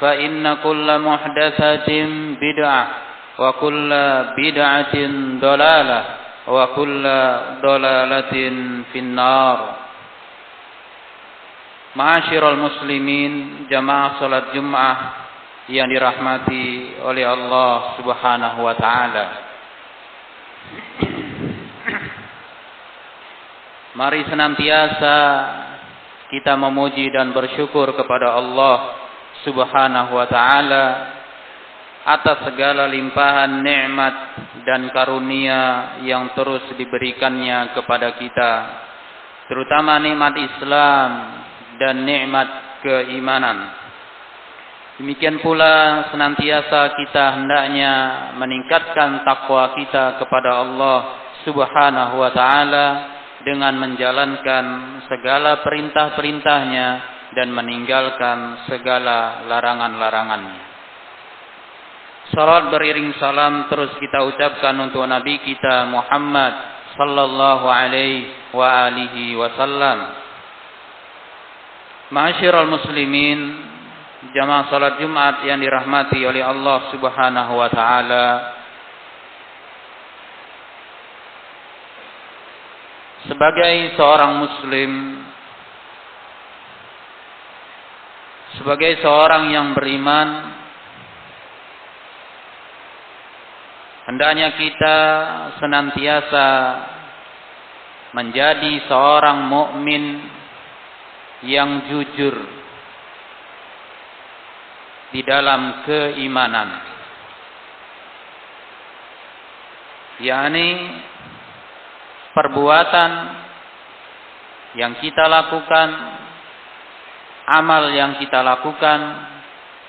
فإن كل محدثة بدعة وكل بدعة ضلالة وكل ضلالة في النار Ma'asyiral muslimin jamaah salat Jumat yang dirahmati oleh Allah Subhanahu wa taala. Mari senantiasa kita memuji dan bersyukur kepada Allah Subhanahu wa taala atas segala limpahan nikmat dan karunia yang terus diberikannya kepada kita terutama nikmat Islam dan nikmat keimanan. Demikian pula senantiasa kita hendaknya meningkatkan takwa kita kepada Allah Subhanahu wa taala dengan menjalankan segala perintah-perintahnya dan meninggalkan segala larangan-larangannya. Salat beriring salam terus kita ucapkan untuk Nabi kita Muhammad sallallahu alaihi wa alihi wasallam Ma'asyiral muslimin, jamaah salat Jumat yang dirahmati oleh Allah Subhanahu wa taala. Sebagai seorang muslim, sebagai seorang yang beriman, hendaknya kita senantiasa menjadi seorang mukmin yang jujur di dalam keimanan. Yakni perbuatan yang kita lakukan amal yang kita lakukan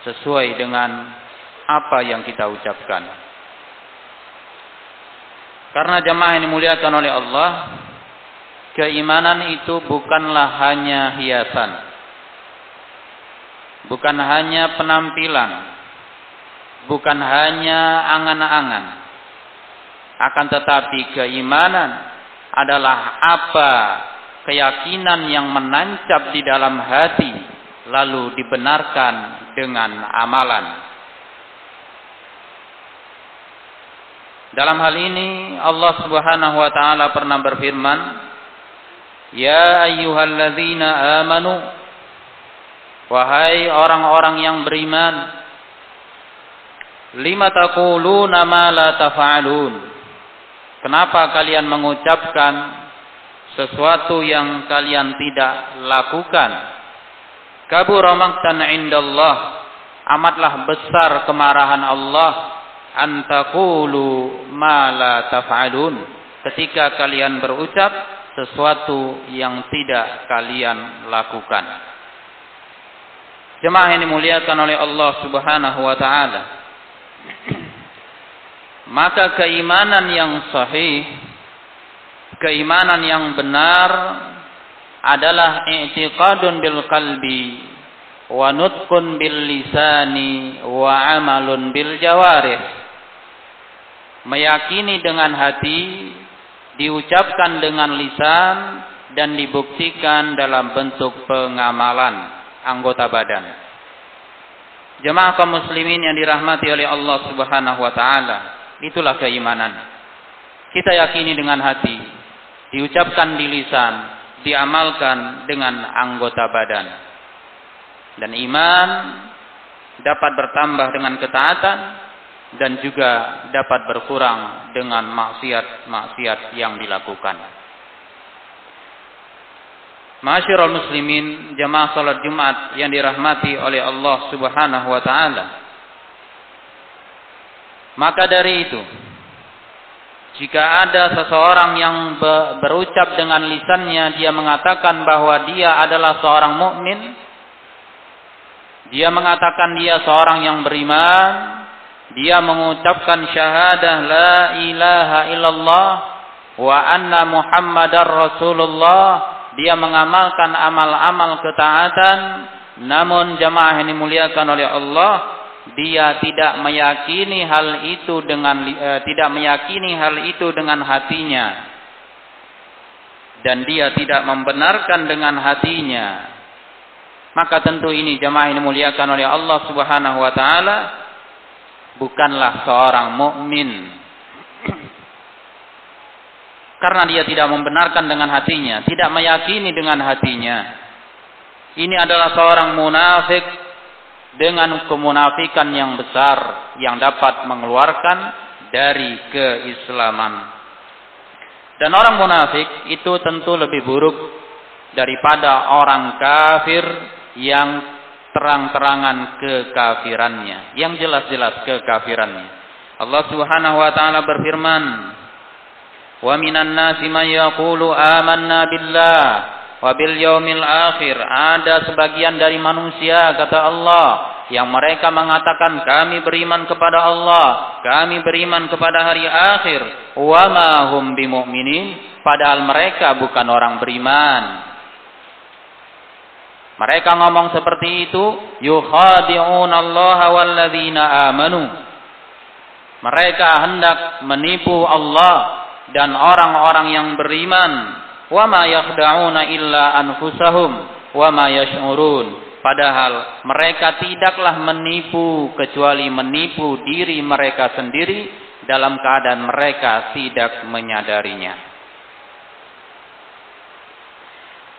sesuai dengan apa yang kita ucapkan karena jemaah yang dimuliakan oleh Allah keimanan itu bukanlah hanya hiasan. Bukan hanya penampilan. Bukan hanya angan-angan. Akan tetapi keimanan adalah apa keyakinan yang menancap di dalam hati lalu dibenarkan dengan amalan. Dalam hal ini Allah Subhanahu wa taala pernah berfirman Ya ayyuhalladzina amanu Wahai orang-orang yang beriman Lima taquluna ma la tafa'alun Kenapa kalian mengucapkan sesuatu yang kalian tidak lakukan Kabura maqtan indallah Amatlah besar kemarahan Allah Antakulu ma la taf'alun Ketika kalian berucap sesuatu yang tidak kalian lakukan. Jemaah yang dimuliakan oleh Allah Subhanahu wa taala. Maka keimanan yang sahih, keimanan yang benar adalah i'tiqadun bil qalbi wa nutqun bil lisani wa amalun bil jawarih. Meyakini dengan hati, diucapkan dengan lisan dan dibuktikan dalam bentuk pengamalan anggota badan. Jemaah kaum muslimin yang dirahmati oleh Allah Subhanahu wa taala, itulah keimanan. Kita yakini dengan hati, diucapkan di lisan, diamalkan dengan anggota badan. Dan iman dapat bertambah dengan ketaatan dan juga dapat berkurang dengan maksiat-maksiat yang dilakukan. Masyarul muslimin jamaah salat Jumat yang dirahmati oleh Allah Subhanahu wa taala. Maka dari itu, jika ada seseorang yang berucap dengan lisannya dia mengatakan bahwa dia adalah seorang mukmin, dia mengatakan dia seorang yang beriman, dia mengucapkan syahadah la ilaha illallah wa anna muhammadar rasulullah. Dia mengamalkan amal-amal ketaatan. Namun jamaah yang dimuliakan oleh Allah dia tidak meyakini hal itu dengan eh, tidak meyakini hal itu dengan hatinya. Dan dia tidak membenarkan dengan hatinya. Maka tentu ini jamaah yang dimuliakan oleh Allah Subhanahu wa taala bukanlah seorang mukmin. Karena dia tidak membenarkan dengan hatinya, tidak meyakini dengan hatinya. Ini adalah seorang munafik dengan kemunafikan yang besar yang dapat mengeluarkan dari keislaman. Dan orang munafik itu tentu lebih buruk daripada orang kafir yang terang-terangan kekafirannya, yang jelas-jelas kekafirannya. Allah Subhanahu wa taala berfirman, "Wa minan nasi may yaqulu amanna billah" wabil yaumil akhir ada sebagian dari manusia kata Allah yang mereka mengatakan kami beriman kepada Allah kami beriman kepada hari akhir. Wa ma hum bimumin padahal mereka bukan orang beriman. Mereka ngomong seperti itu yukhadi'un Allah walladzina amanu. Mereka hendak menipu Allah dan orang-orang yang beriman wa ma yakhda'una illa anfusahum wa ma yash'urun. Padahal mereka tidaklah menipu kecuali menipu diri mereka sendiri dalam keadaan mereka tidak menyadarinya.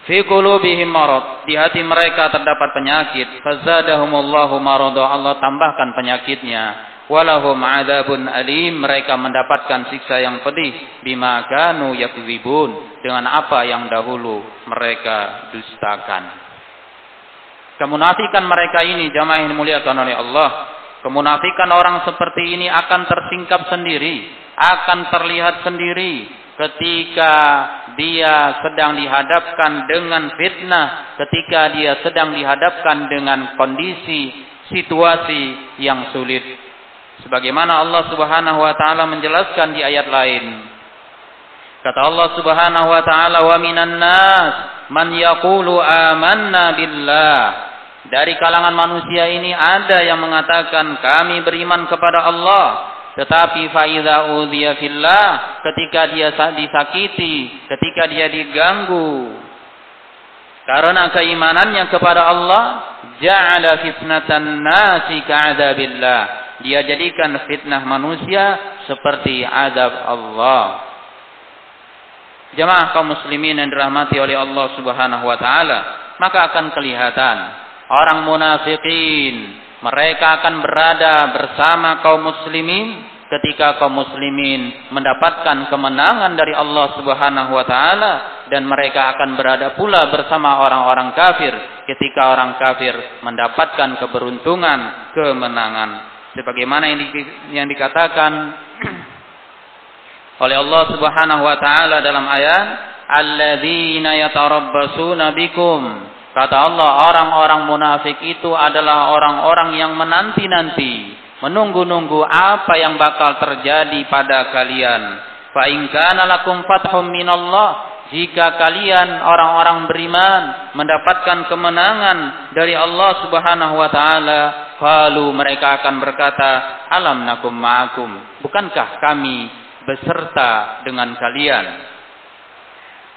Fi qulubihim marad, di hati mereka terdapat penyakit, fazadahumullahu marada, Allah tambahkan penyakitnya walahum adabun alim. Mereka mendapatkan siksa yang pedih. Bima kanu yakdzibun dengan apa yang dahulu mereka dustakan. Kemunafikan mereka ini jamaah yang dimuliakan oleh Allah. Kemunafikan orang seperti ini akan tersingkap sendiri. Akan terlihat sendiri ketika dia sedang dihadapkan dengan fitnah ketika dia sedang dihadapkan dengan kondisi situasi yang sulit sebagaimana Allah Subhanahu wa taala menjelaskan di ayat lain. Kata Allah Subhanahu wa taala wa minan nas man yaqulu amanna billah. Dari kalangan manusia ini ada yang mengatakan kami beriman kepada Allah tetapi faida udhiya fillah ketika dia disakiti ketika dia diganggu. Karena keimanannya kepada Allah ja'ala fitnatan nasi ka'adabillah dia jadikan fitnah manusia seperti azab Allah. Jemaah kaum muslimin yang dirahmati oleh Allah Subhanahu wa taala, maka akan kelihatan orang munafikin mereka akan berada bersama kaum muslimin ketika kaum muslimin mendapatkan kemenangan dari Allah Subhanahu wa taala dan mereka akan berada pula bersama orang-orang kafir ketika orang kafir mendapatkan keberuntungan, kemenangan sebagaimana yang, di, yang dikatakan oleh Allah Subhanahu wa taala dalam ayat alladzina yatarabbasuna bikum. Kata Allah orang-orang munafik itu adalah orang-orang yang menanti-nanti menunggu-nunggu apa yang bakal terjadi pada kalian. Fa in kana lakum fathum minallah jika kalian orang-orang beriman mendapatkan kemenangan dari Allah Subhanahu wa taala, lalu mereka akan berkata, "Alam nakum ma'akum." Bukankah kami beserta dengan kalian?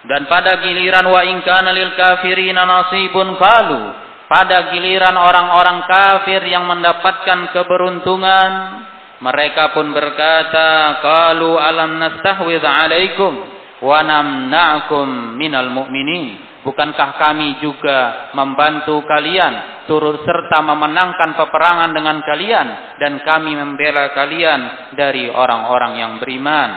Dan pada giliran wa in kana lil kafirina nasibun qalu, pada giliran orang-orang kafir yang mendapatkan keberuntungan, mereka pun berkata, "Qalu alam nastahwidz 'alaikum?" wa namna'kum minal mu'minin bukankah kami juga membantu kalian turut serta memenangkan peperangan dengan kalian dan kami membela kalian dari orang-orang yang beriman?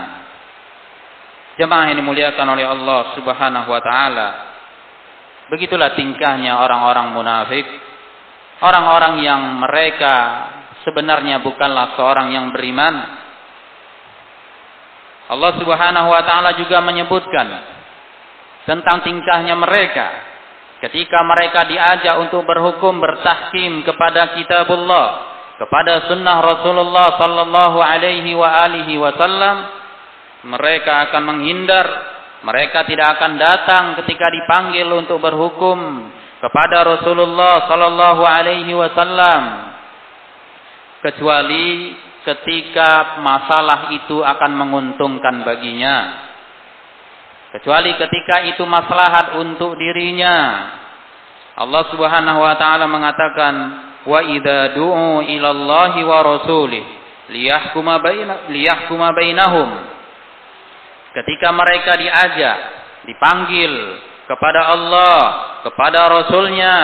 Jemaah ini dimuliakan oleh Allah Subhanahu wa taala begitulah tingkahnya orang-orang munafik. Orang-orang yang mereka sebenarnya bukanlah seorang yang beriman. Allah Subhanahu wa taala juga menyebutkan tentang tingkahnya mereka. Ketika mereka diajak untuk berhukum bertahkim kepada kitabullah kepada sunnah Rasulullah sallallahu alaihi wa alihi wasallam mereka akan menghindar. Mereka tidak akan datang ketika dipanggil untuk berhukum kepada Rasulullah sallallahu alaihi wasallam. Kecuali ketika masalah itu akan menguntungkan baginya. Kecuali ketika itu maslahat untuk dirinya. Allah Subhanahu wa taala mengatakan, "Wa idza du'u ila Allah wa rasulih liyahkuma baina liyahkuma bainahum." Ketika mereka diajak, dipanggil kepada Allah, kepada Rasulnya,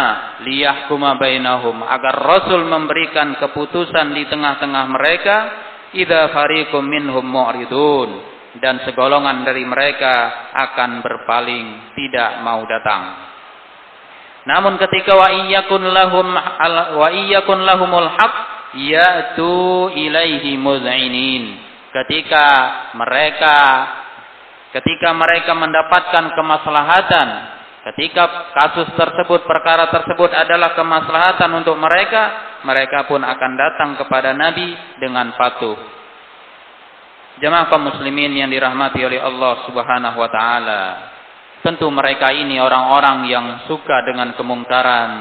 liyahkuma bainahum, agar Rasul memberikan keputusan di tengah-tengah mereka, idza fariqum minhum mu'ridun, dan segolongan dari mereka akan berpaling, tidak mau datang. Namun ketika wa iyyakun lahum wa iyyakun lahumul haq ya'tu ilaihi muz'inin. Ketika mereka ketika mereka mendapatkan kemaslahatan, ketika kasus tersebut, perkara tersebut adalah kemaslahatan untuk mereka, mereka pun akan datang kepada Nabi dengan patuh. Jemaah kaum muslimin yang dirahmati oleh Allah Subhanahu wa taala. Tentu mereka ini orang-orang yang suka dengan kemungkaran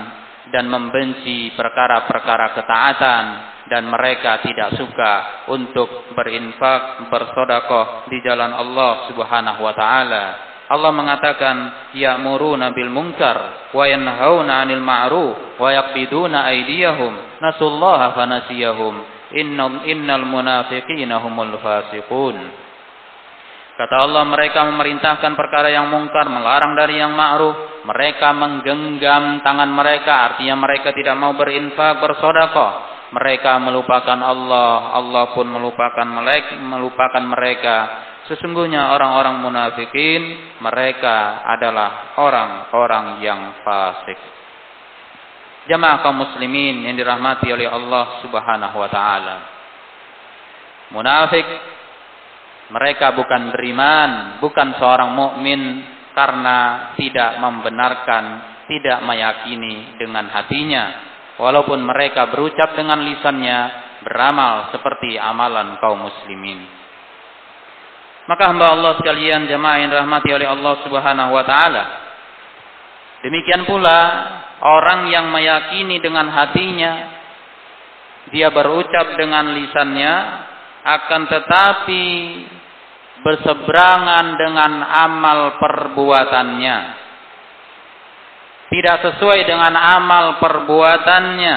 dan membenci perkara-perkara ketaatan dan mereka tidak suka untuk berinfak, bersodakoh di jalan Allah Subhanahu wa taala. Allah mengatakan ya'muruna bil munkar wa yanhauna 'anil ma'ruf wa yaqbiduna aydiyahum nasullaha fanasiyahum innal innal munafiqina humul fasiqun Kata Allah mereka memerintahkan perkara yang mungkar, melarang dari yang ma'ruf. Mereka menggenggam tangan mereka, artinya mereka tidak mau berinfak, bersodakoh mereka melupakan Allah, Allah pun melupakan mereka, melupakan mereka. Sesungguhnya orang-orang munafikin mereka adalah orang-orang yang fasik. Jamaah kaum muslimin yang dirahmati oleh Allah Subhanahu wa taala. Munafik mereka bukan beriman, bukan seorang mukmin karena tidak membenarkan, tidak meyakini dengan hatinya walaupun mereka berucap dengan lisannya, beramal seperti amalan kaum muslimin. Maka hamba Allah sekalian jemaah yang rahmati oleh Allah Subhanahu wa taala. Demikian pula orang yang meyakini dengan hatinya dia berucap dengan lisannya akan tetapi berseberangan dengan amal perbuatannya. Tidak sesuai dengan amal perbuatannya.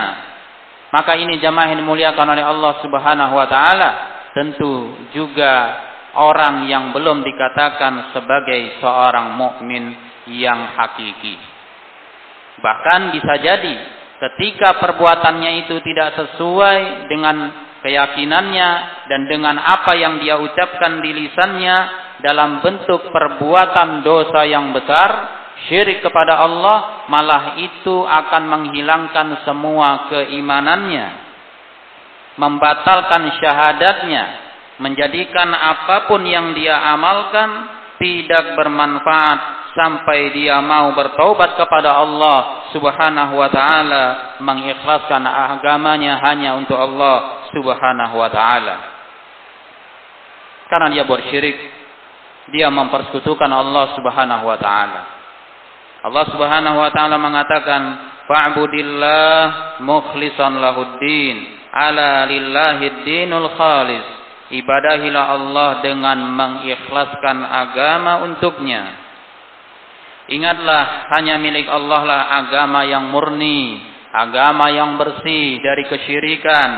Maka ini jamaah yang dimuliakan oleh Allah Subhanahu wa taala. Tentu juga orang yang belum dikatakan sebagai seorang mukmin yang hakiki bahkan bisa jadi ketika perbuatannya itu tidak sesuai dengan keyakinannya dan dengan apa yang dia ucapkan di lisannya dalam bentuk perbuatan dosa yang besar syirik kepada Allah malah itu akan menghilangkan semua keimanannya membatalkan syahadatnya menjadikan apa pun yang dia amalkan tidak bermanfaat sampai dia mau bertaubat kepada Allah Subhanahu wa taala, mengikhlaskan agamanya hanya untuk Allah Subhanahu wa taala. Karena dia buat syirik, dia mempersekutukan Allah Subhanahu wa taala. Allah Subhanahu wa taala mengatakan, "Fa'budillah mukhlishan lahuddin." Ala lillahi dinul khalis ibadahilah Allah dengan mengikhlaskan agama untuknya. Ingatlah hanya milik Allah lah agama yang murni, agama yang bersih dari kesyirikan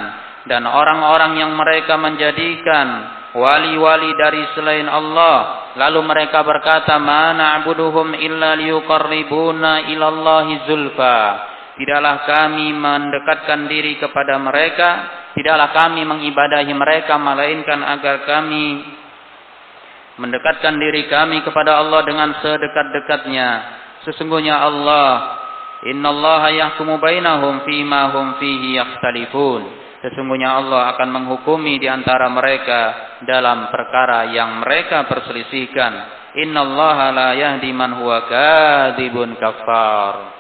dan orang-orang yang mereka menjadikan wali-wali dari selain Allah. Lalu mereka berkata, "Mana abuduhum illa liyuqarribuna ilallahi zulfa." Tidaklah kami mendekatkan diri kepada mereka, tidaklah kami mengibadahi mereka melainkan agar kami mendekatkan diri kami kepada Allah dengan sedekat-dekatnya. Sesungguhnya Allah, innallaha yahkumu bainahum fima hum fihi yakhtalifun. Sesungguhnya Allah akan menghukumi di antara mereka dalam perkara yang mereka perselisihkan. Innallaha la yahdi man huwa kafar.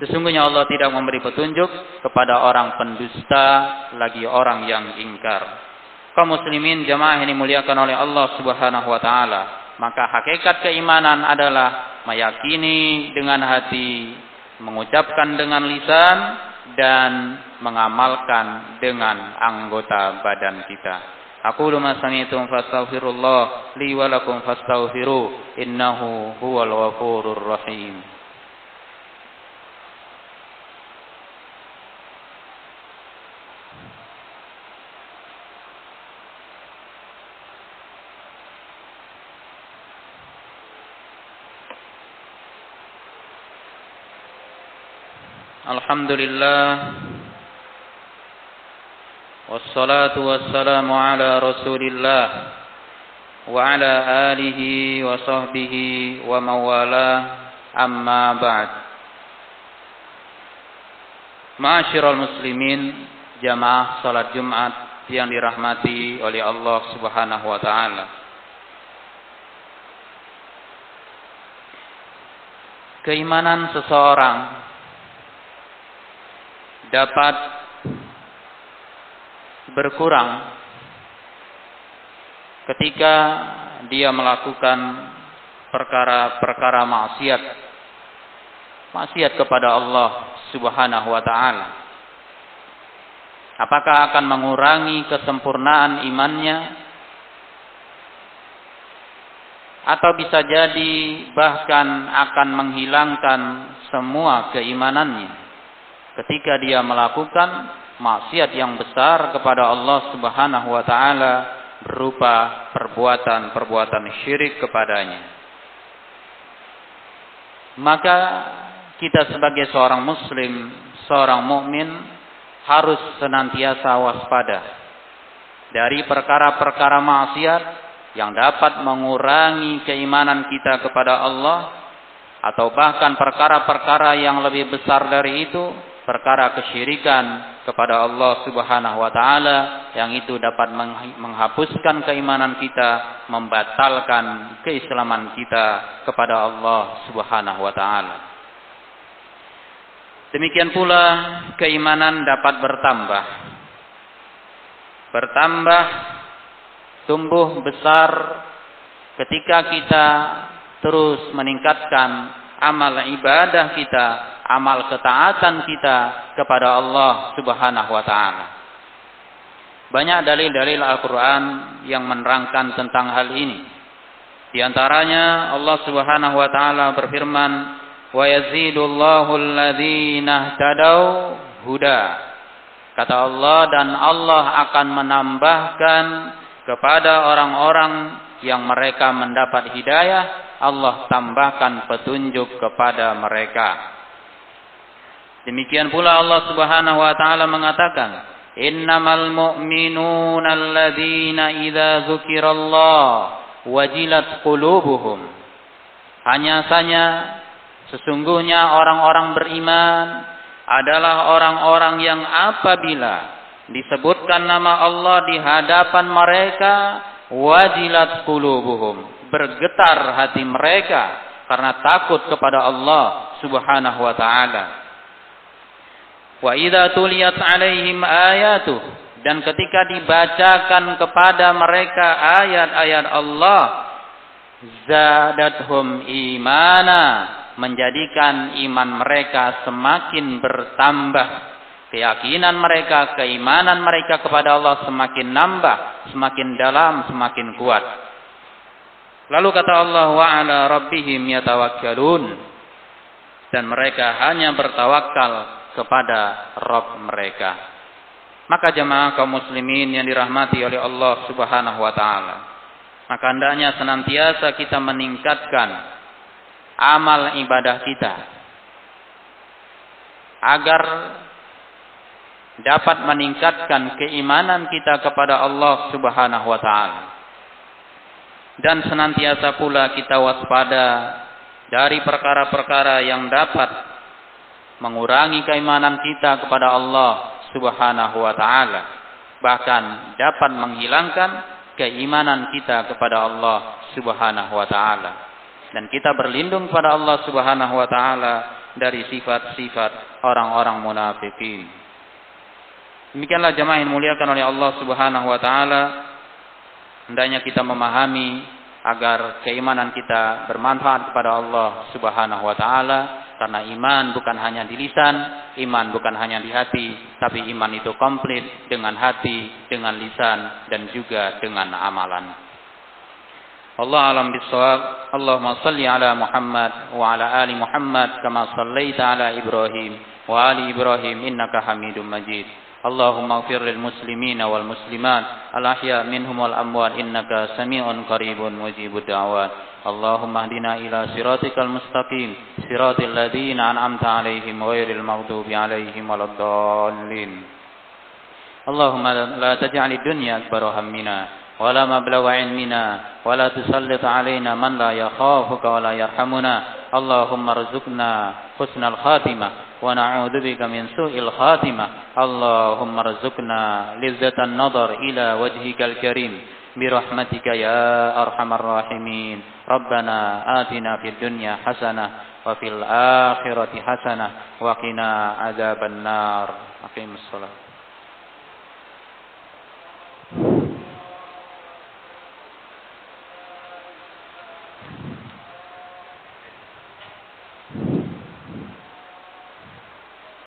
Sesungguhnya Allah tidak memberi petunjuk kepada orang pendusta lagi orang yang ingkar. Kaum muslimin jamaah ini muliakan oleh Allah Subhanahu wa taala. Maka hakikat keimanan adalah meyakini dengan hati, mengucapkan dengan lisan dan mengamalkan dengan anggota badan kita. Aku ma sami'tum fastaghfirullah li wa lakum innahu huwal ghafurur rahim. الحمد لله والصلاة والسلام على رسول الله وعلى آله وصحبه ومن والاه أما بعد Ma'asyiral muslimin jamaah salat Jumat yang dirahmati oleh Allah Subhanahu wa taala. Keimanan seseorang dapat berkurang ketika dia melakukan perkara-perkara maksiat. Maksiat kepada Allah Subhanahu wa taala. Apakah akan mengurangi kesempurnaan imannya? Atau bisa jadi bahkan akan menghilangkan semua keimanannya ketika dia melakukan maksiat yang besar kepada Allah Subhanahu wa taala berupa perbuatan-perbuatan syirik kepadanya. Maka kita sebagai seorang muslim, seorang mukmin harus senantiasa waspada dari perkara-perkara maksiat yang dapat mengurangi keimanan kita kepada Allah atau bahkan perkara-perkara yang lebih besar dari itu perkara kesyirikan kepada Allah Subhanahu wa taala yang itu dapat menghapuskan keimanan kita, membatalkan keislaman kita kepada Allah Subhanahu wa taala. Demikian pula keimanan dapat bertambah. Bertambah tumbuh besar ketika kita terus meningkatkan amal ibadah kita amal ketaatan kita kepada Allah Subhanahu wa taala. Banyak dalil-dalil Al-Qur'an yang menerangkan tentang hal ini. Di antaranya Allah Subhanahu wa taala berfirman, "Wa yazidullahu alladhina ihtadaw huda." Kata Allah dan Allah akan menambahkan kepada orang-orang yang mereka mendapat hidayah, Allah tambahkan petunjuk kepada mereka. Demikian pula Allah Subhanahu wa taala mengatakan, "Innamal mu'minuna alladzina idza dzukirallah wajilat qulubuhum." Hanya saja sesungguhnya orang-orang beriman adalah orang-orang yang apabila disebutkan nama Allah di hadapan mereka wajilat qulubuhum bergetar hati mereka karena takut kepada Allah Subhanahu wa taala. Wa idza tuliyat alaihim ayatu dan ketika dibacakan kepada mereka ayat-ayat Allah zadathum imana menjadikan iman mereka semakin bertambah keyakinan mereka keimanan mereka kepada Allah semakin nambah semakin dalam semakin kuat lalu kata Allah wa ala rabbihim yatawakkalun dan mereka hanya bertawakal kepada Rabb mereka maka jemaah kaum muslimin yang dirahmati oleh Allah Subhanahu wa taala maka hendaknya senantiasa kita meningkatkan amal ibadah kita agar dapat meningkatkan keimanan kita kepada Allah Subhanahu wa taala. Dan senantiasa pula kita waspada dari perkara-perkara yang dapat mengurangi keimanan kita kepada Allah Subhanahu wa taala, bahkan dapat menghilangkan keimanan kita kepada Allah Subhanahu wa taala dan kita berlindung pada Allah Subhanahu wa taala dari sifat-sifat orang-orang munafikin. Demikianlah jemaah yang muliakan oleh Allah Subhanahu wa taala hendaknya kita memahami agar keimanan kita bermanfaat kepada Allah Subhanahu wa taala karena iman bukan hanya di lisan, iman bukan hanya di hati, tapi iman itu komplit dengan hati, dengan lisan dan juga dengan amalan. Allah alam bisawab. Allahumma salli ala Muhammad wa ala ali Muhammad kama sallaita ala Ibrahim wa ali Ibrahim innaka Hamidum Majid. اللهم اغفر للمسلمين والمسلمات الأحياء منهم والأموات إنك سميع قريب مجيب الدعوات اللهم اهدنا إلى صراطك المستقيم صراط الذين أنعمت عليهم غير المغضوب عليهم ولا الضالين اللهم لا تجعل الدنيا أكبر همنا ولا مبلغ علمنا ولا تسلط علينا من لا يخافك ولا يرحمنا اللهم ارزقنا حسن الخاتمة ونعوذ بك من سوء الخاتمة. اللهم ارزقنا لذة النظر إلى وجهك الكريم. برحمتك يا أرحم الراحمين. ربنا آتنا في الدنيا حسنة وفي الآخرة حسنة وقنا عذاب النار. أقيم الصلاة.